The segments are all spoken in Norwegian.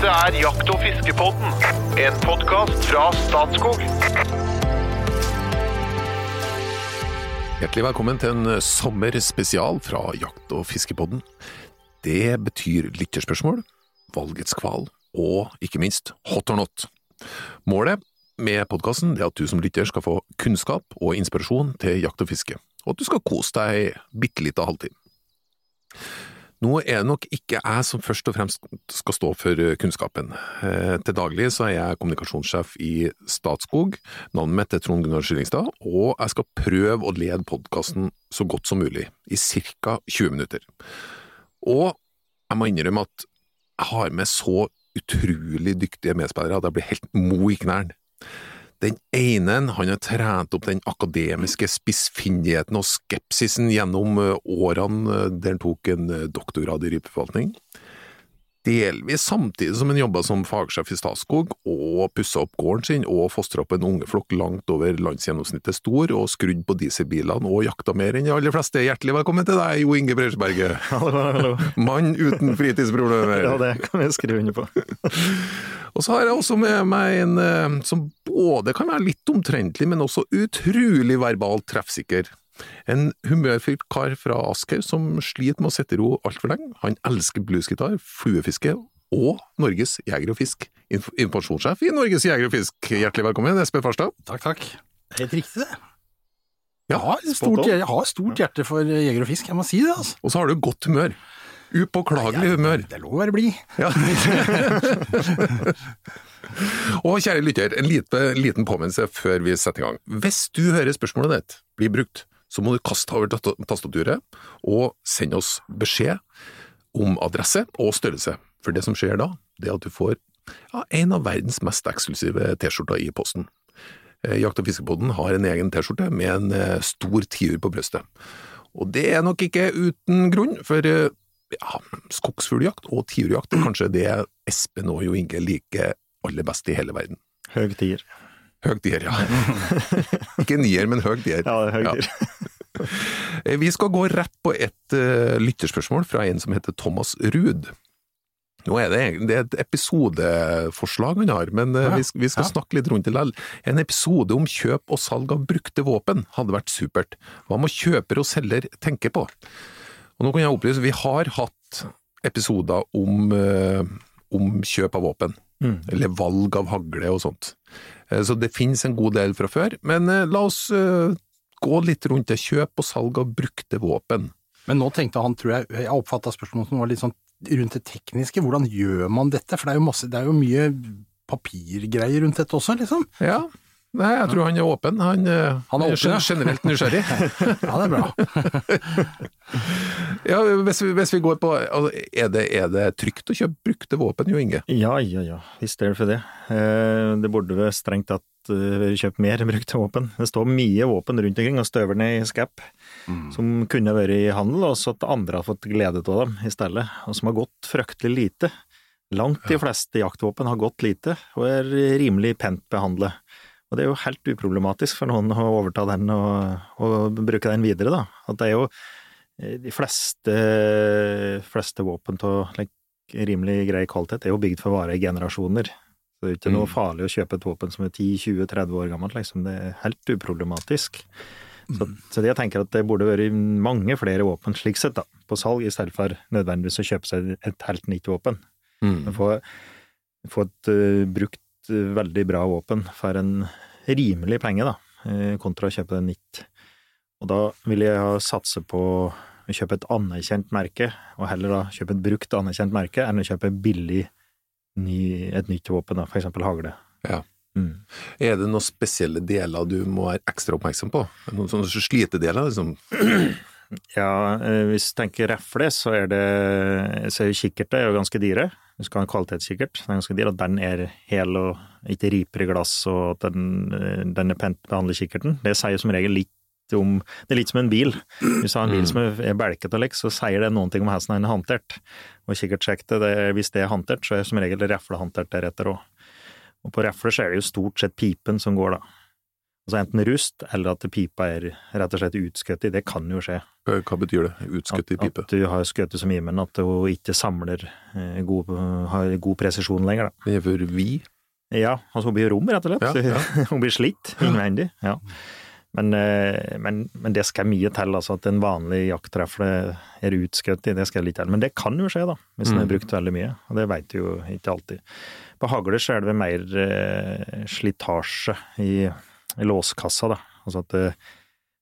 Dette er Jakt- og fiskepodden, en podkast fra Statskog. Hjertelig velkommen til en sommerspesial fra Jakt- og fiskepodden. Det betyr lytterspørsmål, valgets kval og ikke minst hot or not. Målet med podkasten er at du som lytter skal få kunnskap og inspirasjon til jakt og fiske, og at du skal kose deg bitte lita halvtime. Nå er det nok ikke jeg som først og fremst skal stå for kunnskapen. Eh, Til daglig så er jeg kommunikasjonssjef i Statskog, navnet mitt er Trond Gunnar Skillingstad, og jeg skal prøve å lede podkasten så godt som mulig, i ca. 20 minutter. Og jeg må innrømme at jeg har med så utrolig dyktige medspillere at jeg blir helt mo i knærne. Den ene han har trent opp den akademiske spissfindigheten og skepsisen gjennom eh, årene eh, der han tok en eh, doktorgrad i rypeforvaltning. Delvis samtidig som han jobba som fagsjef i Statskog og pussa opp gården sin og fostra opp en ungeflokk langt over landsgjennomsnittet stor og skrudd på dieselbilene og jakta mer enn de aller fleste. Hjertelig velkommen til deg, Jo Inge Breisberget. Hallo, hallo. Mann uten fritidsproblemer. Ja, det kan jeg skrive under på. Og så har jeg også med meg en eh, som både kan være litt omtrentlig, men også utrolig verbalt treffsikker. En humørfylt kar fra Asker som sliter med å sette ro altfor lenge. Han elsker bluesgitar, fluefiske og Norges Jeger og Fisk. Inf informasjonssjef i Norges Jeger og Fisk. Hjertelig velkommen, Espen Farstad. Takk, takk. Helt riktig, det. Jeg har, stort, jeg har stort hjerte for jeger og fisk, jeg må si det. altså. Og så har du godt humør. Upåklagelig humør. Det er lov å være blid. Ja. og kjære lytter, en liten, liten påminnelse før vi setter i gang. Hvis du hører spørsmålet ditt bli brukt, så må du kaste over tasta- tastaturet og sende oss beskjed om adresse og størrelse. For det som skjer da, det er at du får ja, en av verdens mest eksklusive T-skjorter i posten. Eh, Jakt- og fiskepodden har en egen T-skjorte med en eh, stor tiur på brystet. Og det er nok ikke uten grunn, for eh, ja, skogsfugljakt og tiurjakt er kanskje det Espen og Jo Inge liker aller best i hele verden. Høg tier. Høg tier, ja. ikke nier, men høg tier. Ja, det er høg Ja. tier. Eh, Vi skal gå rett på et uh, lytterspørsmål fra en som heter Thomas Ruud. Nå er det, det er et episodeforslag han har, men uh, vi, vi skal ja. snakke litt rundt det likevel. En episode om kjøp og salg av brukte våpen hadde vært supert. Hva må kjøper og selger tenke på? Og nå kan jeg opplyse, vi har hatt episoder om, uh, om kjøp av våpen. Mm. Eller valg av hagle og sånt. Eh, Så det finnes en god del fra før, men eh, la oss eh, gå litt rundt det. Kjøp og salg av brukte våpen. Men nå tenkte han, tror jeg, jeg oppfatta spørsmålet som var litt sånn rundt det tekniske. Hvordan gjør man dette? For det er jo, masse, det er jo mye papirgreier rundt dette også, liksom. Ja, Nei, jeg tror han er åpen. Han, eh, Han er åpen, generelt nysgjerrig. Ja, det er bra. ja, hvis, vi, hvis vi går på altså, er, det, er det trygt å kjøpe brukte våpen, Jo Inge? Ja, ja, ja, visst er det for det. Eh, Det burde vel strengt tatt eh, vært kjøpt mer brukte våpen. Det står mye våpen rundt omkring og støver ned i skap, som kunne vært i handel, og så at andre har fått glede av dem i stedet, og som har gått fryktelig lite. Langt de fleste jaktvåpen har gått lite, og er rimelig pent behandlet. Og det er jo helt uproblematisk for noen å overta den og, og bruke den videre, da. At det er jo eh, de fleste, fleste våpen av like, rimelig grei kvalitet er jo bygd for å vare i generasjoner. Så det er ikke noe Mm. farlig å kjøpe et våpen som er 10-20-30 år gammelt, liksom. Det er helt uproblematisk. Så, så det jeg tenker at det burde vært mange flere våpen slik sett, da, på salg, i stedet for nødvendigvis å kjøpe seg et helt nytt våpen. Mm. Få, få et uh, brukt, veldig bra våpen for en rimelig penge, da, eh, kontra å kjøpe det nytt. Og da vil jeg ha satse på å kjøpe et anerkjent merke, og heller da kjøpe et brukt anerkjent merke, enn å kjøpe billig ny, et nytt våpen, da, for eksempel hagle. Ja. Mm. Er det noen spesielle deler du må være ekstra oppmerksom på? Noen sånne slitedeler? Liksom? Ja, eh, hvis du tenker refle, så er det så er jo kikkerter er jo ganske dyre. Du skal ha en kvalitetskikkert, den er ganske dyr, At den er hel og ikke riper i glass, og at den, eh, den er pent behandlet kikkerten. Det sier som regel litt om Det er litt som en bil. Hvis du har en bil som er belket og lekk, så sier det noen ting om hvordan den er håndtert. Og kikkertsjektet, hvis det er håndtert, så er som regel refle håndtert deretter òg. Og på refle så er det jo stort sett pipen som går, da. Altså enten rust, eller at pipa er rett og slett utskutt i. Det kan jo skje. Hva, betyr det? Utskutt i pipe? at du har skutt som i, men at hun ikke samler eh, god, har god presisjon lenger, da. Det er for vi? Ja, altså hun blir rom, rett og slett. Ja, hun blir slitt innvendig. Ja. Men, eh, men, men det skal mye til, altså at en vanlig jakttrefle er utskutt i, det skal litt til. Men det kan jo skje, da, hvis mm. den er brukt veldig mye. Og det veit du jo ikke alltid. På hagler så er det mer eh, slitasje i låskassa, da. Altså at det,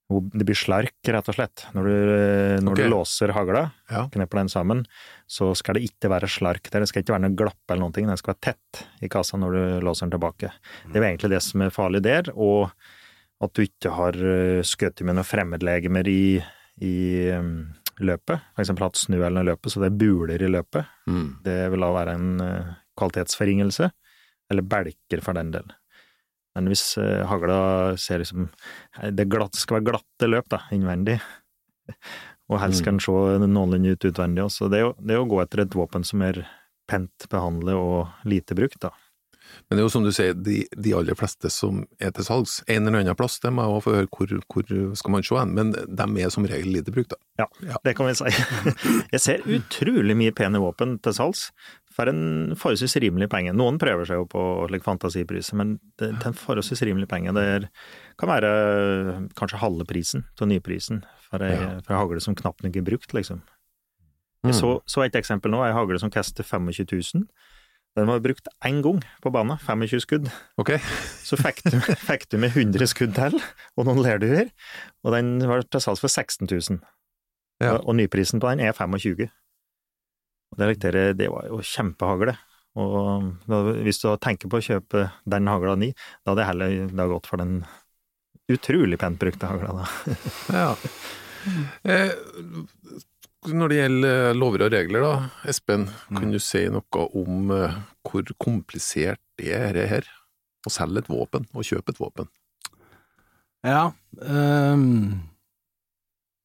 det blir slark, rett og slett. Når du, eh, når okay. du låser hagla, Ja. knepper den sammen, så skal det ikke være slark der. Det skal ikke være noe glapp eller noen ting. Den skal være tett i kassa når du låser den tilbake. Det er jo egentlig det som er farlig der, og at du ikke har eh, skutt med noen fremmedlegemer i, i um, løpet. Eksempel hatt snø eller noe i løpet, så det er buler i løpet. Mm. Det vil da være en eh, kvalitetsforringelse, eller belker for den del. Men hvis eh, hagla ser liksom Det er glatt, skal være glatte løp, da, innvendig. Og helst kan se noenlunde ut utvendig også. Det er, jo, det er å gå etter et våpen som er pent behandlet og lite brukt, da. Men det er jo som du sier, de, de aller fleste som er til salgs, en eller annen plass, det må jeg få høre hvor, hvor skal man se hen, men de er som regel lite brukt, da. Ja, det kan vi si. Jeg ser utrolig mye pene våpen til salgs for en forholdsvis rimelig penge. Noen prøver seg jo på like, fantasipriser, men det, til en forholdsvis rimelig penge. Det kan være kanskje halve prisen av nyprisen for ei Ja. hagle som knapt nok er brukt, liksom. Mm. Jeg så, så et eksempel nå, ei hagle som koster 25 000. Den var brukt én gang på banen, 25 skudd. Ok, Så fikk du, fikk du med 100 skudd til, og noen lerduer, og den var til salgs for 16 000. Ja. Og, og nyprisen på den er 25. Og det, det var jo kjempehagle. Og da, hvis du tenker på å kjøpe den hagla ni, da hadde jeg heller gått for den utrolig pent brukte hagla, da. ja. Eh, når det gjelder lover og regler da, Espen, kan du si noe om eh, hvor komplisert det er det her? Å selge et våpen, og kjøpe et våpen. Ja, um,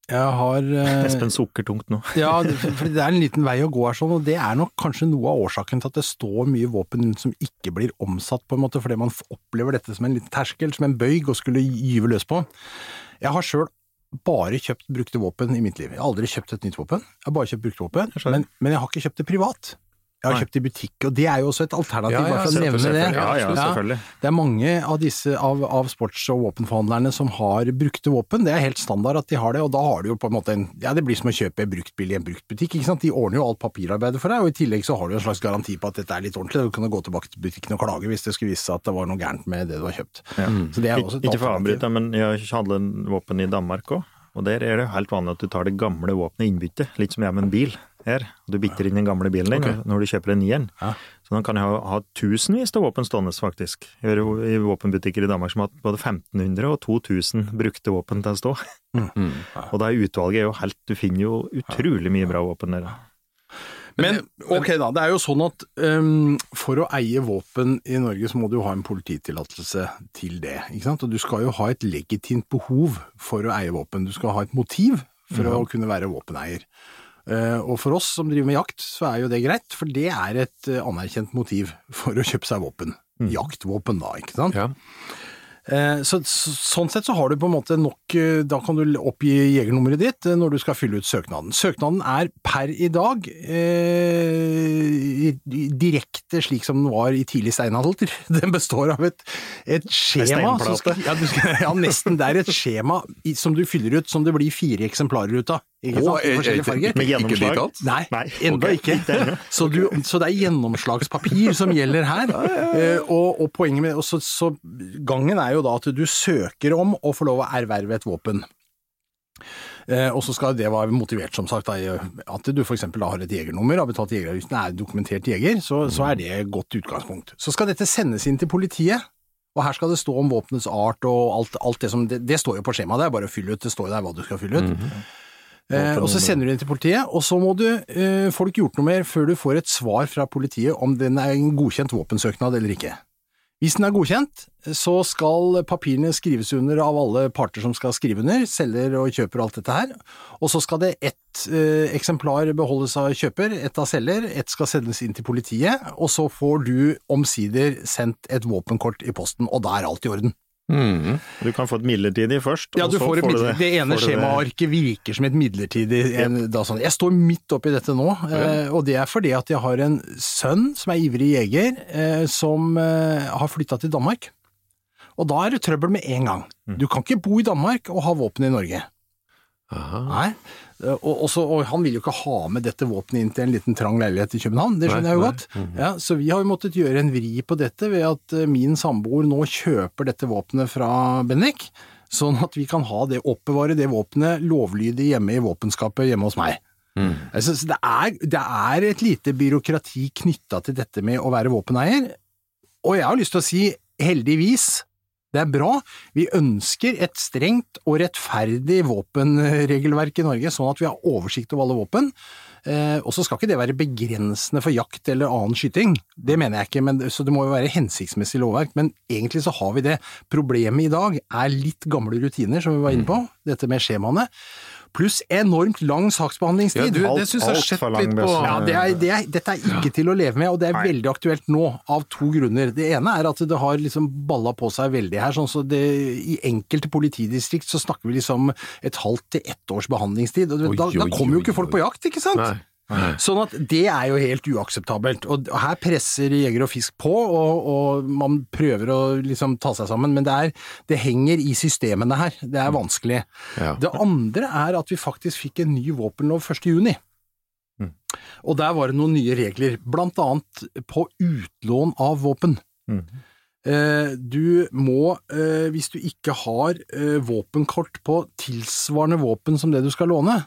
jeg har uh, Espen sukker tungt nå. Ja, for det er en liten vei å gå her, sånn, og det er nok kanskje noe av årsaken til at det står mye våpen som ikke blir omsatt, på en måte, fordi man opplever dette som en liten terskel, som en bøyg å skulle gyve løs på. Jeg har sjøl bare kjøpt brukte våpen i mitt liv. Jeg har aldri kjøpt et nytt våpen, jeg har bare kjøpt brukte våpen, men, men jeg har ikke kjøpt det privat. Jeg har kjøpt i butikk, og det er jo også et alternativ, Ja, ja, bare for å nevne det. Ja, ja, selvfølgelig. Det er mange av disse av, av sports- og våpenforhandlerne som har brukte våpen. Det er helt standard at de har det, og da har du jo på en måte en Ja, det blir som å kjøpe en bruktbil i en bruktbutikk, ikke sant. De ordner jo alt papirarbeidet for deg, og i tillegg så har du en slags garanti på at dette er litt ordentlig. Du kan gå tilbake til butikken og klage hvis det skulle vise seg at det var noe gærent med det du har kjøpt. Ja. Så det er også et Ikke for å avbryte, men jeg handler våpen i Danmark òg. Og der er det helt vanlig at du tar det gamle våpenet i innbytte, litt som jeg med en bil her. Du bytter inn den gamle bilen din okay. når du kjøper en nieren. Ja. Så da kan jeg ha, ha tusenvis av våpen stående, faktisk. Jeg hører i våpenbutikker i Danmark som har hatt både 1500 og 2000 brukte våpen til å stå. Mm. Og da er utvalget jo helt Du finner jo utrolig mye bra våpen der. Men ok da, det er jo sånn at um, for å eie våpen i Norge så må du jo ha en polititillatelse til det, ikke sant? Og du skal jo ha et legitimt behov for å eie våpen. Du skal ha et motiv for å kunne være våpeneier. Eh, og for oss som driver med jakt, så er jo det greit, for det er et eh, anerkjent motiv for å kjøpe seg våpen. Jaktvåpen da, ikke sant? Ja. Eh, Så, så, sånn sett så har du på en måte nok Da kan du oppgi jegernummeret ditt når du skal fylle ut søknaden. Søknaden er per i dag eh, direkte slik som den var i tidlig steinalder. Den består av et, et skjema skal, ja, du skal, ja, nesten. Det er et skjema som du fyller ut som det blir fire eksemplarer ut av. Ikke sant? I er forskjellige farger. Med gjennomslag? Ikke Nei, Nei, enda okay. ikke. Så, du, så det er gjennomslagspapir som gjelder her. Eh, og, og poenget med så, så gangen er jo da at du søker om å få lov å erverve et våpen. Eh, og så skal det være motivert, som sagt, da, at du f.eks. har et jegernummer, har betalt jegeravgiften, er dokumentert jeger, så, så er det et godt utgangspunkt. Så skal dette sendes inn til politiet. Og her skal det stå om våpenets art og alt, alt det som det, det står jo på skjemaet, det er bare å fylle ut, det står jo der hva du skal fylle ut. Eh, og så sender du den til politiet, og så må du eh, ikke gjort noe mer før du får et svar fra politiet om den er en godkjent våpensøknad eller ikke. Hvis den er godkjent, så skal papirene skrives under av alle parter som skal skrive under, selger og kjøper og alt dette her, og så skal det ett eh, eksemplar beholdes av kjøper, ett av selger, ett skal sendes inn til politiet, og så får du omsider sendt et våpenkort i posten, og da er alt i orden. Mhm. Du kan få et midlertidig først. Ja, og så får et midler, det, ene får du det- skjemaarket virker som et midlertidig en, da sånn. Jeg står midt oppi dette nå, eh, og det er fordi at jeg har en sønn som er ivrig jeger, eh, som eh, har flytta til Danmark. Og da er det trøbbel med en gang. Du kan ikke bo i Danmark og ha våpen i Norge. Aha. Nei. Eh, Og, også, og han vil jo ikke ha med dette våpenet inn til en liten trang leilighet i København, det skjønner jeg jo Nei, godt. Ja, så vi har jo måttet gjøre en vri på dette ved at eh, min samboer nå kjøper dette våpenet fra Bendik, sånn at vi kan ha det, oppbevare det våpenet lovlydig hjemme i våpenskapet hjemme hos meg. Altså, så det, er, det er et lite byråkrati knytta til dette med å være våpeneier, og jeg har lyst til å si heldigvis, det er bra. Vi ønsker et strengt og rettferdig våpenregelverk i Norge, sånn at vi har oversikt over alle våpen. Eh, og så skal ikke det være begrensende for jakt eller annen skyting, det mener jeg ikke, men, så det må jo være hensiktsmessig lovverk. Men egentlig så har vi det. Problemet i dag er litt gamle rutiner, som vi var inne på, dette med skjemaene. Pluss enormt lang Ja, saksbehandlingstid. du, det syns jeg har skjedd sett litt på. Ja, det er, det er, dette er ikke til å leve med, og det er veldig aktuelt nå, av to grunner. Det ene er at det har liksom balla på seg veldig her. sånn så det, I enkelte politidistrikt så snakker vi liksom et halvt til ett års behandlingstid. og Oi, Da, da kommer jo oi, ikke folk oi. på jakt, ikke sant? Nei. Sånn at det er jo helt uakseptabelt. Og her presser Jeger og Fisk på, og, og man prøver å liksom ta seg sammen, men det, er, det henger i systemene her. Det er vanskelig. Ja. Det andre er at vi faktisk fikk en ny våpenlov 1. juni. Og der var det noen nye regler, blant annet på utlån av våpen. Eh, Du må, eh, hvis du ikke har eh, våpenkort på tilsvarende våpen som det du skal låne,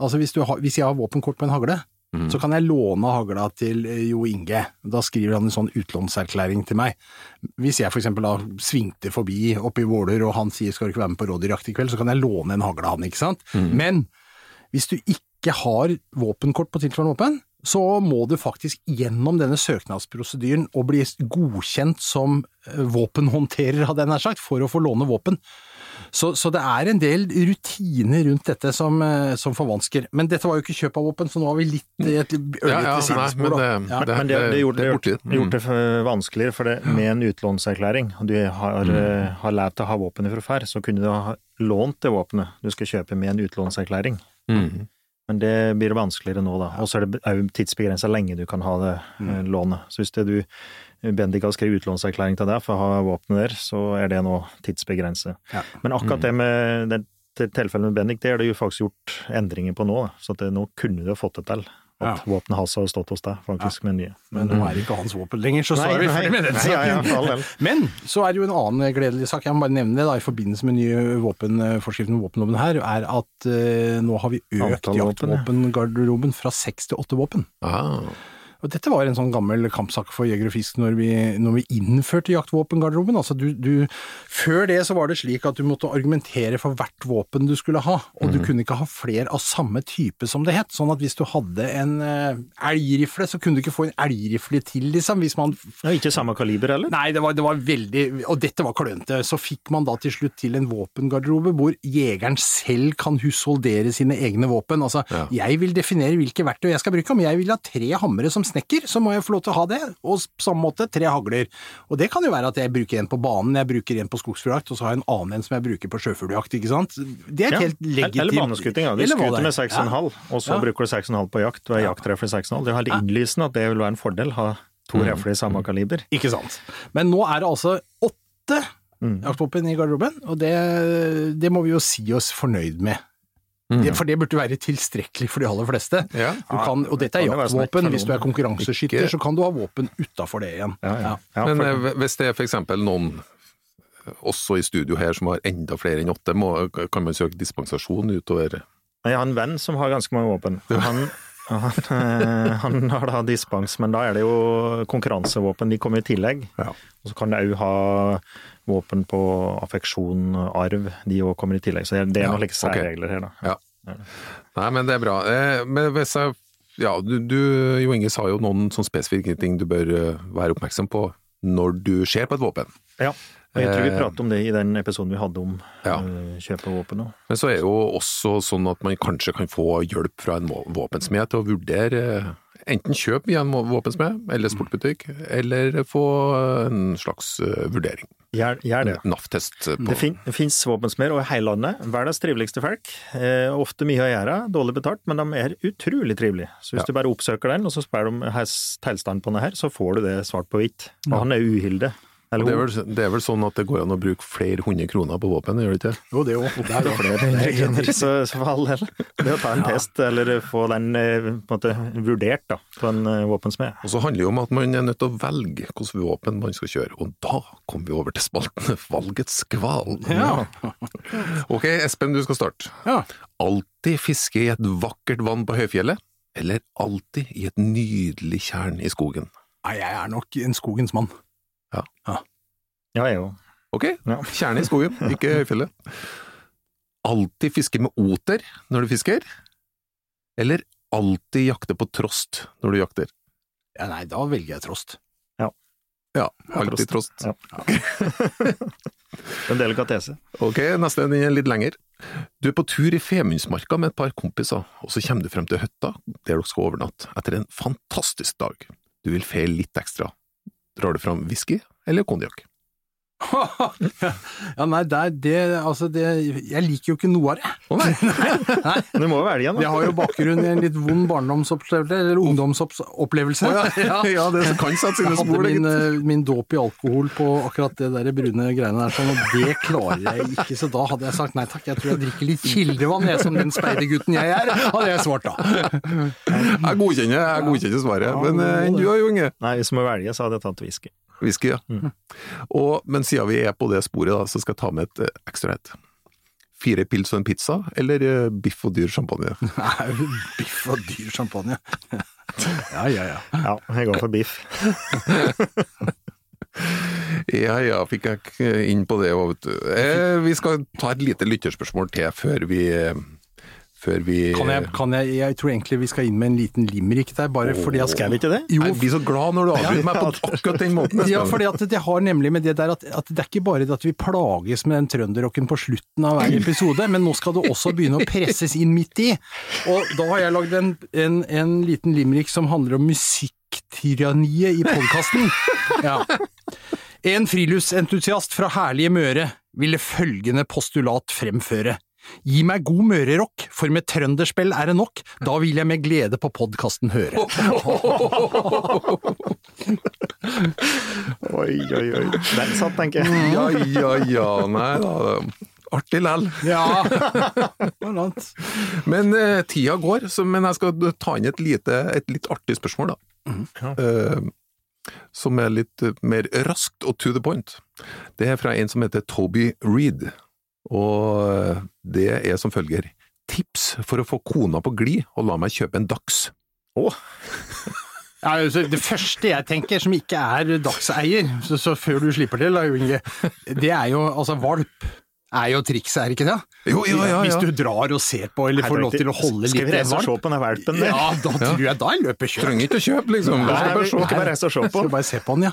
altså hvis, du har, hvis jeg har våpenkort på en hagle, mm. så kan jeg låne hagla til eh, Jo Inge. Da skriver han en sånn utlånserklæring til meg. Hvis jeg for eksempel da svingte forbi oppe i Våler og han sier skal du ikke være med på rådyrjakt i kveld, så kan jeg låne en hagle av han, ikke sant? Men hvis du ikke har våpenkort på tilsvarende våpen, så må du faktisk gjennom denne søknadsprosedyren og bli godkjent som eh, våpenhåndterer, hadde jeg nær sagt, for å få låne våpen. Så, så det er en del rutiner rundt dette som, eh, som forvansker. Men dette var jo ikke kjøp av våpen, så nå har vi litt i et ørlite Ja, ja, sidespor. men det, Ja. det, Men det, det, gjorde, det gjort, det gjort det vanskeligere, for det, med en utlånserklæring, og du har, mm. har lært å ha våpenet fra før, så kunne du ha lånt det våpenet du skal kjøpe med en utlånserklæring. Mhm. Men det blir vanskeligere nå, da. Og så er det òg tidsbegrensa lenge du kan ha det mm. lånet. Så hvis det du Bendik har skrevet utlånserklæring til deg for å ha våpenet der, så er det nå tidsbegrenset. Ja. Men akkurat det med det, det tilfellet med Bendik, det er det jo faktisk gjort endringer på nå. Da. Så at det, nå kunne du ha fått det til. At Ja. våpenet hans har stått hos deg, faktisk, med nye. Men nå er det ikke hans våpen lenger, så så Nei, er vi ferdig med den saken. ja, ja. Men så er det jo en annen gledelig sak, jeg må bare nevne det da, i forbindelse med nye våpenforskriften om våpenloven her, er at uh, nå har vi økt jaktvåpengarderoben fra seks til åtte våpen. Ah. Og dette var en sånn gammel kampsak for jeger og fisk når vi, når vi innførte jaktvåpengarderoben. Altså du, du, før det så var det slik at du måtte argumentere for hvert våpen du skulle ha, og du kunne ikke ha flere av samme type som det het. Sånn at hvis du hadde en eh, elgrifle, så kunne du ikke få en elgrifle til, liksom. Hvis man Ja, ikke samme kaliber heller? Nei, det var, det var veldig Og dette var klønete. Så fikk man da til slutt til en våpengarderobe hvor jegeren selv kan husholdere sine egne våpen. Altså, Ja. jeg vil definere hvilke verktøy jeg skal bruke. Om jeg vil ha tre hamre som snekker, så må jeg få lov til å ha det. Og på samme måte tre hagler. Og det kan jo være at jeg bruker en på banen, jeg bruker en på skogsfugljakt, og så har jeg en annen en som jeg bruker på sjøfugljakt, ikke sant. Det er Ja, helt legitimt Eller baneskuting. Ja. Du skuter er. med 6,5, og så Ja. bruker du 6,5 på jakt, du er jaktrefle 6,5. Det er helt innlysende at det vil være en fordel, ha to Mm. refler i samme kaliber. Ikke sant. Men nå er det altså åtte jaktvåpen i garderoben, og det, det må vi jo si oss fornøyd med. Det, for det burde være tilstrekkelig for de aller fleste. Ja. Du kan, og dette er jaktvåpen. Hvis du er konkurranseskytter, Ikke- så kan du ha våpen utafor det igjen. Ja, ja. ja Men eh, hvis det er for eksempel noen eh, også i studio her som har enda flere enn åtte, må, kan man søke dispensasjon utover jeg har en venn som har ganske mange våpen. Han, han, eh, han har da dispens, men da er det jo konkurransevåpen. De kommer i tillegg. Ja. Og så kan det òg ha våpen på affeksjon, arv. De òg kommer i tillegg. Så det er noen like særregler her, da. Ja. Nei, men det er bra. Eh, Men hvis jeg Ja, du, du Jo Inge sa jo noen sånn spesifikke ting du bør eh, være oppmerksom på når du ser på et våpen. Ja. Og jeg tror vi Eh, pratet om det i den episoden vi hadde om Ja. kjøp av våpen. Men så er det jo også sånn at man kanskje kan få hjelp fra en våpensmed til å vurdere enten kjøp via en våpensmed eller sportbutikk, eller få en slags eh, vurdering. Gjør, gjør det. NAF-test på Det, fin, det finnes våpensmeder over hele landet. Verdens triveligste folk. Eh, ofte mye å gjøre, dårlig betalt, men de er utrolig trivelige. Så hvis Ja. du bare oppsøker den, og så spør de tilstanden på den her, så får du det svart på hvitt. Og han er uhilde. Det, er vel, det er vel sånn at det går an å bruke flere hundre kroner på våpen, gjør det ikke? Jo, det òg. Det er Flere ingredienser, så, så for all del. Det å ta en test, eller få den eh, på en måte vurdert da, på en eh, våpensmed. Og så handler det jo om at man er nødt til å velge hvilket våpen man skal kjøre, og da kommer vi over til spalten Valgets kval. Ja. Ok, Espen, du skal starte. ja. Alltid fiske i et vakkert vann på høyfjellet, eller alltid i et nydelig tjern i skogen? Nei, jeg er nok en skogens mann. Ja, jeg òg. Ok, Ja. kjerne i skogen, ikke høyfjellet. Alltid fiske med oter når du fisker, eller alltid jakte på trost når du jakter? Ja, nei, da velger jeg trost. Ja, alltid trost. Ja. En delikatese. Ok, neste er litt lenger. Du er på tur i Femundsmarka med et par kompiser, og så kommer du frem til hytta der dere skal overnatte etter en fantastisk dag. Du vil feile litt ekstra. Drar du fram whisky eller konjakk? ja, nei, det, det, altså det Jeg liker jo ikke noe av det. Oh, nei! Du må jo velge en, Jeg da. har jo bakgrunn i en litt vond barndomsopplevelse, eller ungdomsopplevelse. ja, ja, det kan satt sine Jeg hadde spor, det, min, eh, min dåp i alkohol på akkurat det der brune greiene der, sånn, og det klarer jeg ikke. Så da hadde jeg sagt nei takk, jeg tror jeg drikker litt kildevann, jeg som den speidergutten jeg er, hadde jeg svart da. Jeg godkjenner, jeg godkjenner svaret, men eh, enn du da, Jo Inge? Nei, hvis jeg må velge, så hadde jeg tatt whisky. Whisky, ja. Og, men siden vi er på det sporet, da, så skal jeg ta med et eh, ekstra et. Fire pils og en pizza, eller eh, biff og dyr champagne? Nei, Biff og dyr champagne. Ja, ja, ja. Ja, jeg går for biff. Ja ja, fikk jeg inn på det òg, vet du. Eh, vi skal ta et lite lytterspørsmål til før vi Før vi Kan jeg, kan jeg, jeg tror egentlig vi skal inn med en liten limerick der, bare fordi at Skal vi ikke det? Jo, Jeg blir så glad når du avbryter meg på akkurat den måten. Ja, fordi at det har nemlig med det der at, at det er ikke bare det at vi plages med den trønderrocken på slutten av hver episode, men nå skal det også begynne å presses inn midt i. Og da har jeg lagd en, en, en liten limerick som handler om musikktyranniet i podkasten. Ja. En friluftsentusiast fra herlige Møre ville følgende postulat fremføre. Gi meg god mørerock, for med trønderspill er det nok, da vil jeg med glede på podkasten høre. Oi, oi, oi. Den satt, tenker jeg. Ja ja ja, nei da. Artig lell. Ja. Men eh, tida går, så, men jeg skal ta inn et, lite, et litt artig spørsmål, da. Eh, som er litt eh, mer raskt og to the point. Det er fra en som heter Toby Reed, og det er som følger. Tips for å få kona på glid, og la meg kjøpe en Dags. Åh. Ja, altså, det første jeg tenker, som ikke er dagseier, så, så før du slipper til, da, Inge, det er jo altså valp. Er jo trikset, er ikke det? Jo, ja, ja, Hvis du drar og ser på, eller får lov til å holde Skal vi reise og se på den valpen der? Ja, da tror jeg da er løper kjøp Trenger ikke å kjøpe, liksom. Nei, Bare vi skal bare reise og se på. Skal bare se på den, ja.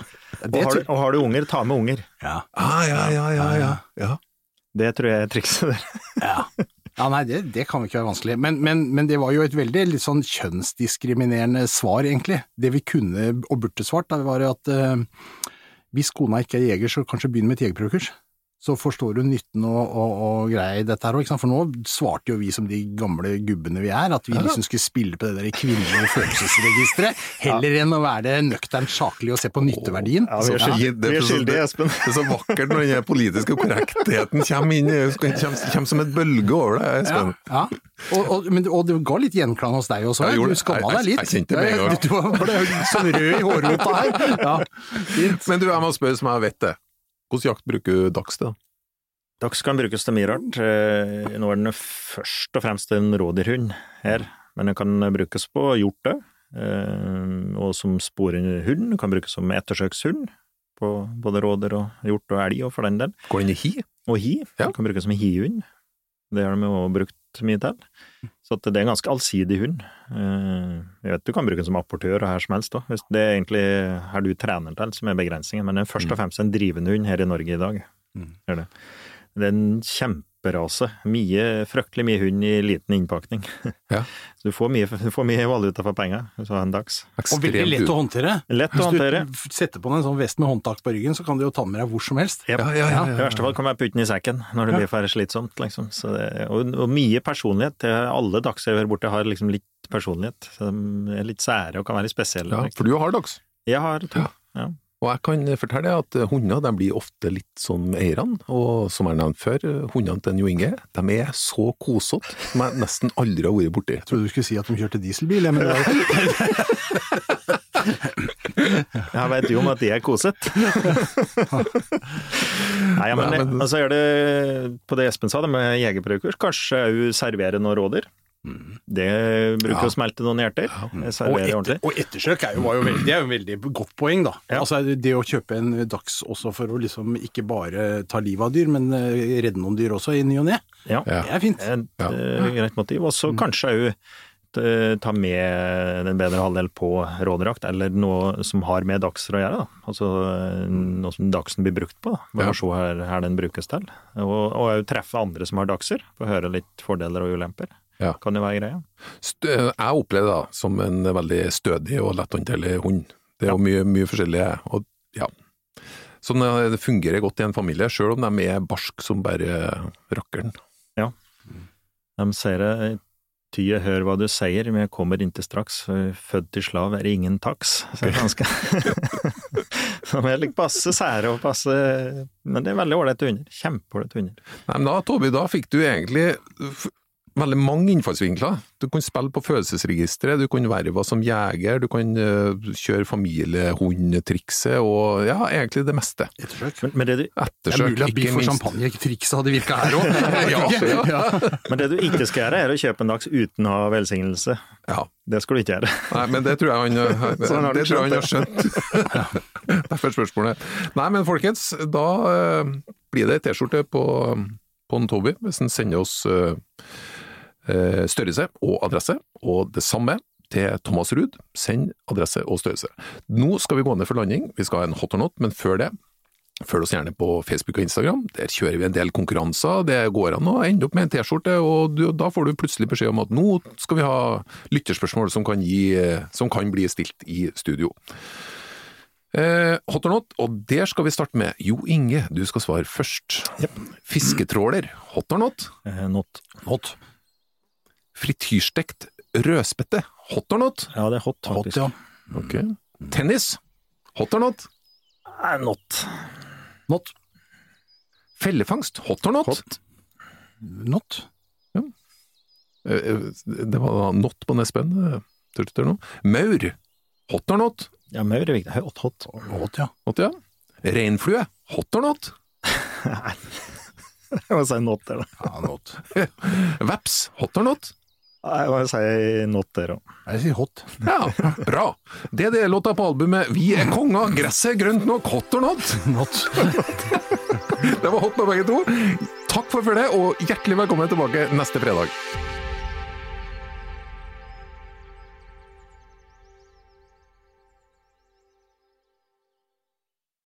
Og har, du, og har du unger, ta med unger. ja. Ah, ja, ja, ja, ja, ja. Det tror jeg er trikset der. Ja. Ja, nei, det, det kan jo ikke være vanskelig. Men, men, men det var jo et veldig litt sånn kjønnsdiskriminerende svar, egentlig. Det vi kunne og burde svart, da, var at uh, hvis kona ikke er jeger, så kanskje begynn med et jegerprøvekurs. Så forstår hun nytten og, og, og greia i dette her òg, for nå svarte jo vi som de gamle gubbene vi er, at vi liksom skulle spille på det der kvinnelige følelsesregisteret, heller enn å være nøkternt saklig og se på nytteverdien. Ja, vi er skyldige, fint. Det Espen. Det er så vakkert når den politiske korrektheten kommer inn, kommer, kommer som et bølge over deg, Espen. ja. Og, og, men, og det ga litt gjenklang hos deg også. Du skamma deg litt. jeg kjente det med en gang. Du var sånn rød i hårrota her. Ja. Men du, jeg må spørre som jeg vet det. Hvordan jakt bruker du dags til? da? Dags kan brukes til mye rart. Eh, Nå er den først og fremst en rådyrhund her, men den kan brukes på hjorte, eh, og som sporehund. Kan brukes som ettersøkshund på både rådyr og hjort og elg, og for den del. Går den i hi? Og hi. Ja. Den kan brukes som hihund. Det har de jo brukt mye til. Så det er en ganske allsidig hund. Eh, Jeg vet du kan bruke den som apportør og her som helst òg. Det er egentlig her du trener til som er begrensningen, men den er først og fremst en drivende hund her i Norge i dag. Mm. Det. det er en kjempe kjemperase. Mye, fryktelig mye hund i liten innpakning. Ja. Så du får mye, du får mye valuta for penger så en dags. Og veldig lett å håndtere. Lett å Hvis du setter på deg en sånn vest med håndtak på ryggen, så kan du jo ta den med deg hvor som helst. Yep. Ja, ja, ja, I verste fall kan jeg putte den i sekken når det blir for slitsomt. Liksom. Så det, og, og mye personlighet. alle er Alle hører borte har liksom litt personlighet. Så de er litt sære og kan være litt spesielle. Ja, for du har dags. Jeg har to. Ja. Og jeg kan fortelle at hunder de blir ofte litt som eierne, og som jeg nevnte før, hundene til Jo Inge de er så kosete som jeg nesten aldri har vært borti. Jeg trodde du skulle si at de kjørte dieselbil, ja, men det var Jeg vet jo om at de er koset. Nei, ja, men, Nei, men- altså er det på det Espen sa, det med jegerprøvekurs, kanskje òg servere noen rådyr. Det bruker Ja. å smelte noen hjerter. Og, Servere etter, og ettersøk er jo, var jo veldig, det er jo en veldig godt poeng, da. Ja. Altså Det å kjøpe en dags også for å liksom ikke bare ta livet av dyr, men eh, redde noen dyr også i ny og ne. Ja. Ja. Det er fint. Et Ja. eh, greit motiv. Og så kanskje òg ta med den bedre halvdel på råderakt, eller noe som har med dagser å gjøre. Da. Altså eh, noe som dagsen blir brukt på. Bare Ja. se her, her den brukes til. Og og òg treffe andre som har dagser, få høre litt fordeler og ulemper. Ja. Kan det være greia. Jeg opplever det da som en veldig stødig og letthåndterlig hund. Det er jo mye, mye forskjellig, og ja. Eh, det fungerer godt i en familie, sjøl om de er barsk som bare rakkeren. De sier det Ty, jeg hører hva du sier, men jeg kommer inntil straks. Født til slav er ingen taks. Så det er ganske De er litt passe sære og passe Men det er veldig ålreite hunder. Kjempeålreite hunder. Nei, men da, Tobi, da fikk du egentlig veldig mange innfallsvinkler. Du kan spille på følelsesregisteret, du kan verve som jeger, du kan eh, kjøre familiehundtrikset, og ja, egentlig det meste. Ettersøk. Men, men, det du, Det er mulig at biff og champagne-trikset hadde virka her òg. Ja, ja. men det du ikke skal gjøre, er å kjøpe en dags uten å ha velsignelse. Ja. Det skal du ikke gjøre. Nei, men det tror jeg han, eh, Så han har det tror jeg han har skjønt. Derfor spørsmålet. Nei, men folkens, da eh, blir det ei T-skjorte på, på en Toby, hvis han sender oss eh, eh, størrelse og adresse, og det samme til Thomas Ruud. Send adresse og størrelse. Nå skal vi gå ned for landing, vi skal ha en hot or not, men før det Følg oss gjerne på Facebook og Instagram, der kjører vi en del konkurranser. Det går an å ende opp med en T-skjorte, og du, da får du plutselig beskjed om at nå skal vi ha lytterspørsmål som kan, gi, som kan bli stilt i studio. Eh, hot or not, og der skal vi starte med Jo Inge, du skal svare først. Fisketråler, hot or not? Eh, Not. Hot. Frityrstekt rødspette, hot or not? Ja, det er hot, Hot, ja. Ok. Tennis, hot or not? Not. Not. Fellefangst, hot or not? Hot. Not. Eh, eh, Det var not på Nespen. eh? Maur, hot or not? Ja, maur er viktig. Hot, hot. Hot, ja. Hot, ja. Reinflue, hot or not? Jeg må si not der, ja not. Veps, hot or not? Jeg sier jeg not der òg. Jeg sier hot. Ja, bra. Det er det låta på albumet Vi er konger, gresset er grønt nok, hot or not? Not. Det var hot med begge to. Takk for følget, og hjertelig velkommen tilbake neste fredag.